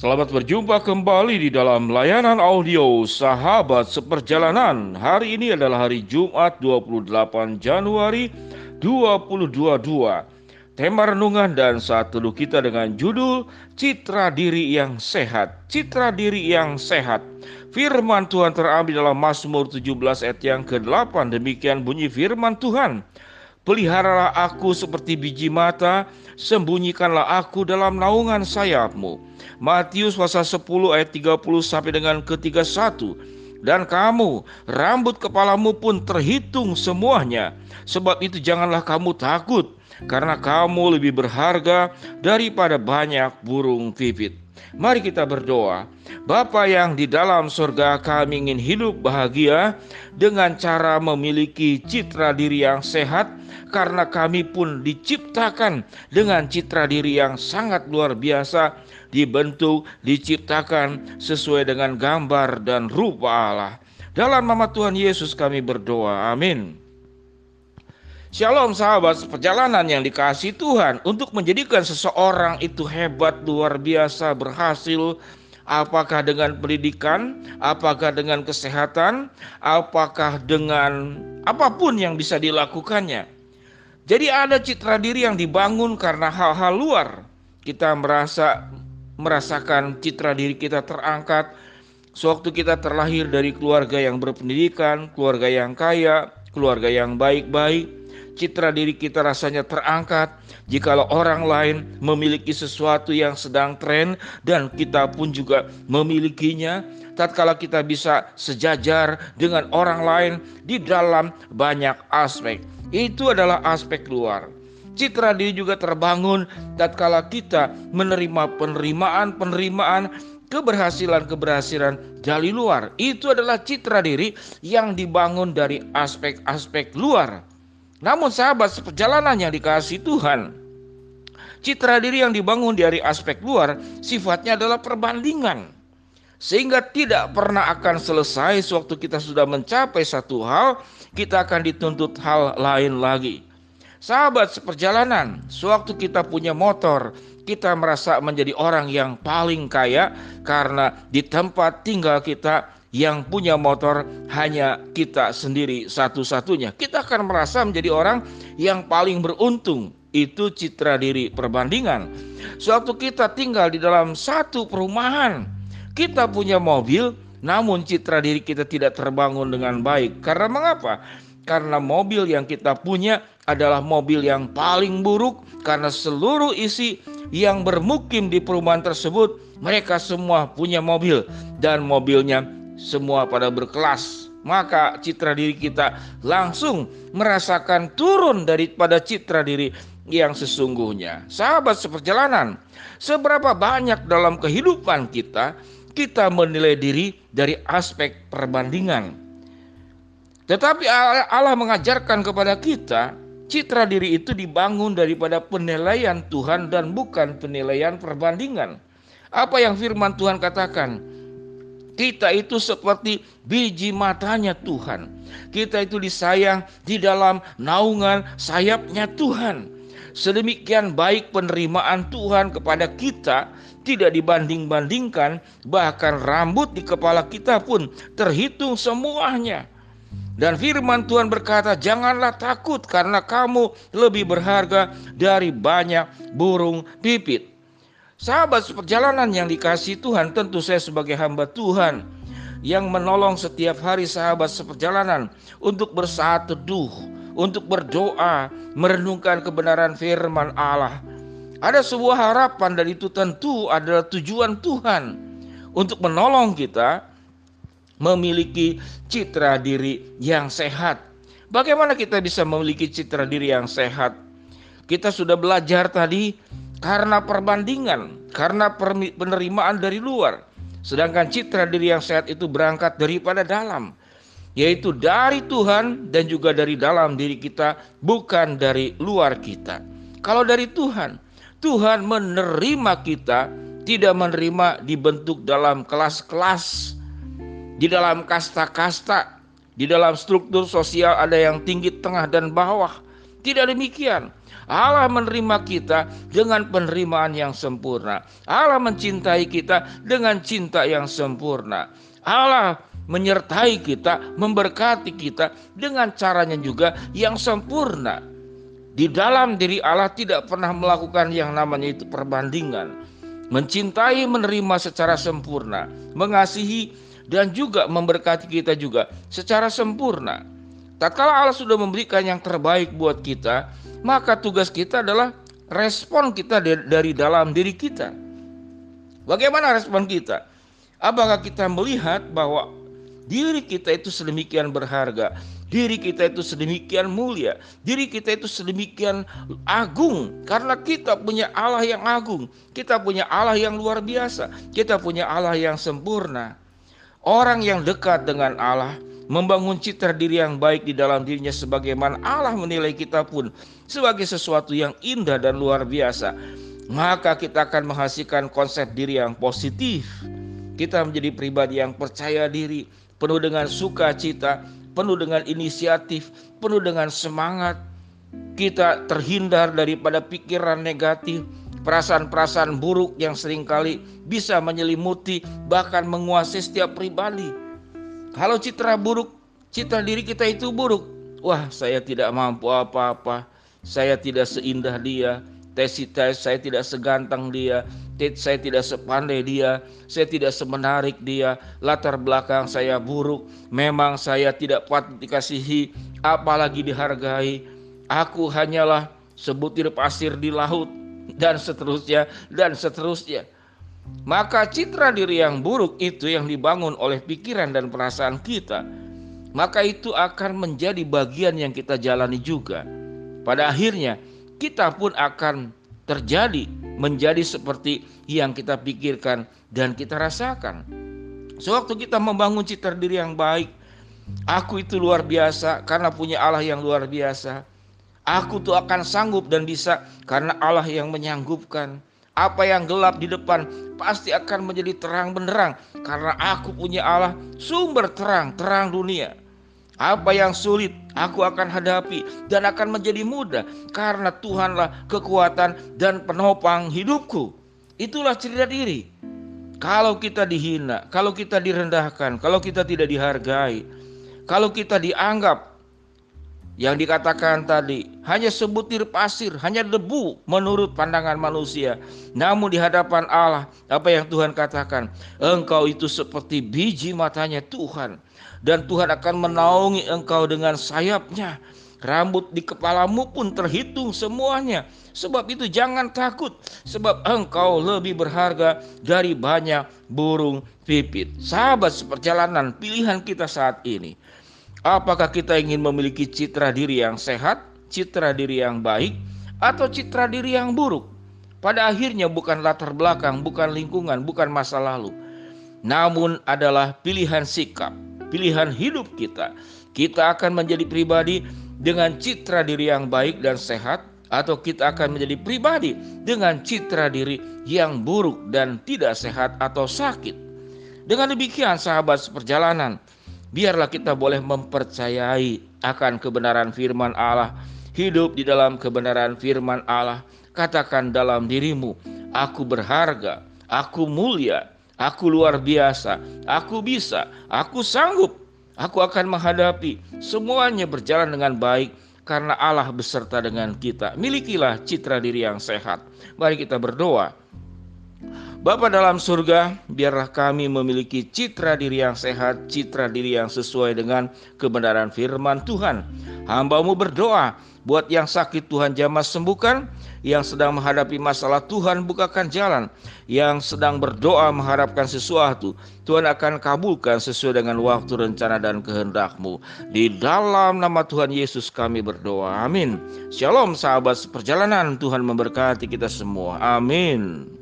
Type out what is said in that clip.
Selamat berjumpa kembali di dalam layanan audio Sahabat Seperjalanan. Hari ini adalah hari Jumat 28 Januari 2022. Tema renungan dan saat teduh kita dengan judul Citra Diri yang Sehat. Citra Diri yang Sehat. Firman Tuhan terambil dalam Mazmur 17 ayat yang ke-8. Demikian bunyi firman Tuhan. Peliharalah aku seperti biji mata, sembunyikanlah aku dalam naungan sayapmu. Matius pasal 10 ayat 30 sampai dengan ke-31. Dan kamu, rambut kepalamu pun terhitung semuanya. Sebab itu janganlah kamu takut, karena kamu lebih berharga daripada banyak burung pipit. Mari kita berdoa. Bapa yang di dalam surga kami ingin hidup bahagia dengan cara memiliki citra diri yang sehat karena kami pun diciptakan dengan citra diri yang sangat luar biasa dibentuk, diciptakan sesuai dengan gambar dan rupa Allah. Dalam nama Tuhan Yesus kami berdoa. Amin. Shalom sahabat, perjalanan yang dikasih Tuhan untuk menjadikan seseorang itu hebat, luar biasa, berhasil, apakah dengan pendidikan, apakah dengan kesehatan, apakah dengan apa pun yang bisa dilakukannya. Jadi ada citra diri yang dibangun karena hal-hal luar. Kita merasa merasakan citra diri kita terangkat sewaktu kita terlahir dari keluarga yang berpendidikan, keluarga yang kaya, keluarga yang baik-baik. Citra diri kita rasanya terangkat jikalau orang lain memiliki sesuatu yang sedang tren dan kita pun juga memilikinya. Tatkala kita bisa sejajar dengan orang lain di dalam banyak aspek. Itu adalah aspek luar. Citra diri juga terbangun tatkala kita menerima penerimaan-penerimaan keberhasilan-keberhasilan dari luar. Itu adalah citra diri yang dibangun dari aspek-aspek luar. Namun sahabat seperjalanan yang dikasih Tuhan, citra diri yang dibangun dari aspek luar sifatnya adalah perbandingan. Sehingga tidak pernah akan selesai sewaktu kita sudah mencapai satu hal, kita akan dituntut hal lain lagi. Sahabat seperjalanan, sewaktu kita punya motor, kita merasa menjadi orang yang paling kaya karena di tempat tinggal kita yang punya motor hanya kita sendiri satu-satunya. Kita akan merasa menjadi orang yang paling beruntung. Itu citra diri perbandingan. Suatu kita tinggal di dalam satu perumahan, kita punya mobil, namun citra diri kita tidak terbangun dengan baik. Karena mengapa? Karena mobil yang kita punya adalah mobil yang paling buruk karena seluruh isi yang bermukim di perumahan tersebut mereka semua punya mobil dan mobilnya semua pada berkelas maka citra diri kita langsung merasakan turun daripada citra diri yang sesungguhnya. Sahabat seperjalanan, seberapa banyak dalam kehidupan kita kita menilai diri dari aspek perbandingan. Tetapi Allah mengajarkan kepada kita Citra diri itu dibangun daripada penilaian Tuhan dan bukan penilaian perbandingan. Apa yang firman Tuhan katakan? Kita itu seperti biji matanya Tuhan. Kita itu disayang di dalam naungan sayapnya Tuhan. Sedemikian baik penerimaan Tuhan kepada kita tidak dibanding-bandingkan, bahkan rambut di kepala kita pun terhitung semuanya. Dan firman Tuhan berkata, "Janganlah takut, karena kamu lebih berharga dari banyak burung pipit." Sahabat seperjalanan yang dikasih Tuhan, tentu saya sebagai hamba Tuhan yang menolong setiap hari sahabat seperjalanan untuk bersaat teduh, untuk berdoa, merenungkan kebenaran firman Allah. Ada sebuah harapan dan itu tentu adalah tujuan Tuhan untuk menolong kita memiliki citra diri yang sehat. Bagaimana kita bisa memiliki citra diri yang sehat? Kita sudah belajar tadi karena perbandingan, karena penerimaan dari luar. Sedangkan citra diri yang sehat itu berangkat daripada dalam, yaitu dari Tuhan dan juga dari dalam diri kita, bukan dari luar kita. Kalau dari Tuhan, Tuhan menerima kita, tidak menerima dibentuk dalam kelas-kelas di dalam kasta-kasta, di dalam struktur sosial ada yang tinggi, tengah, dan bawah. Tidak demikian. Allah menerima kita dengan penerimaan yang sempurna. Allah mencintai kita dengan cinta yang sempurna. Allah menyertai kita, memberkati kita dengan caranya juga yang sempurna. Di dalam diri Allah tidak pernah melakukan yang namanya itu perbandingan. Mencintai, menerima secara sempurna, mengasihi dan juga memberkati kita juga secara sempurna. Tatkala Allah sudah memberikan yang terbaik buat kita, maka tugas kita adalah respon kita dari dalam diri kita. Bagaimana respon kita? Apakah kita melihat bahwa Diri kita itu sedemikian berharga, diri kita itu sedemikian mulia, diri kita itu sedemikian agung karena kita punya Allah yang agung, kita punya Allah yang luar biasa, kita punya Allah yang sempurna. Orang yang dekat dengan Allah membangun citra diri yang baik di dalam dirinya sebagaimana Allah menilai kita pun sebagai sesuatu yang indah dan luar biasa. Maka kita akan menghasilkan konsep diri yang positif. Kita menjadi pribadi yang percaya diri, penuh dengan sukacita, penuh dengan inisiatif, penuh dengan semangat. Kita terhindar daripada pikiran negatif, perasaan-perasaan buruk yang sering kali bisa menyelimuti bahkan menguasai setiap pribadi. Kalau citra buruk, citra diri kita itu buruk. Wah, saya tidak mampu apa-apa. Saya tidak seindah dia. Tes saya tidak seganteng dia, saya tidak sepandai dia, saya tidak semenarik dia, latar belakang saya buruk, memang saya tidak patut dikasihi, apalagi dihargai. Aku hanyalah sebutir pasir di laut dan seterusnya dan seterusnya. Maka citra diri yang buruk itu yang dibangun oleh pikiran dan perasaan kita, maka itu akan menjadi bagian yang kita jalani juga. Pada akhirnya kita pun akan terjadi menjadi seperti yang kita pikirkan dan kita rasakan. Sewaktu kita membangun citra diri yang baik, aku itu luar biasa karena punya Allah yang luar biasa. Aku tuh akan sanggup dan bisa karena Allah yang menyanggupkan. Apa yang gelap di depan pasti akan menjadi terang benderang karena aku punya Allah sumber terang, terang dunia. Apa yang sulit aku akan hadapi dan akan menjadi mudah karena Tuhanlah kekuatan dan penopang hidupku. Itulah cerita diri. Kalau kita dihina, kalau kita direndahkan, kalau kita tidak dihargai, kalau kita dianggap yang dikatakan tadi hanya sebutir pasir, hanya debu menurut pandangan manusia. Namun di hadapan Allah, apa yang Tuhan katakan, engkau itu seperti biji matanya Tuhan dan Tuhan akan menaungi engkau dengan sayapnya. Rambut di kepalamu pun terhitung semuanya. Sebab itu jangan takut, sebab engkau lebih berharga dari banyak burung pipit. Sahabat seperjalanan pilihan kita saat ini Apakah kita ingin memiliki citra diri yang sehat, citra diri yang baik, atau citra diri yang buruk? Pada akhirnya bukan latar belakang, bukan lingkungan, bukan masa lalu. Namun adalah pilihan sikap, pilihan hidup kita. Kita akan menjadi pribadi dengan citra diri yang baik dan sehat atau kita akan menjadi pribadi dengan citra diri yang buruk dan tidak sehat atau sakit. Dengan demikian sahabat seperjalanan, biarlah kita boleh mempercayai akan kebenaran firman Allah, hidup di dalam kebenaran firman Allah. Katakan dalam dirimu, aku berharga, aku mulia, aku luar biasa, aku bisa, aku sanggup, aku akan menghadapi semuanya berjalan dengan baik karena Allah beserta dengan kita. Milikilah citra diri yang sehat. Mari kita berdoa. Bapa dalam surga, biarlah kami memiliki citra diri yang sehat, citra diri yang sesuai dengan kebenaran firman Tuhan. Hambamu berdoa, buat yang sakit Tuhan jamah sembuhkan, yang sedang menghadapi masalah Tuhan bukakan jalan, yang sedang berdoa mengharapkan sesuatu, Tuhan akan kabulkan sesuai dengan waktu rencana dan kehendakmu. Di dalam nama Tuhan Yesus kami berdoa. Amin. Shalom sahabat perjalanan, Tuhan memberkati kita semua. Amin.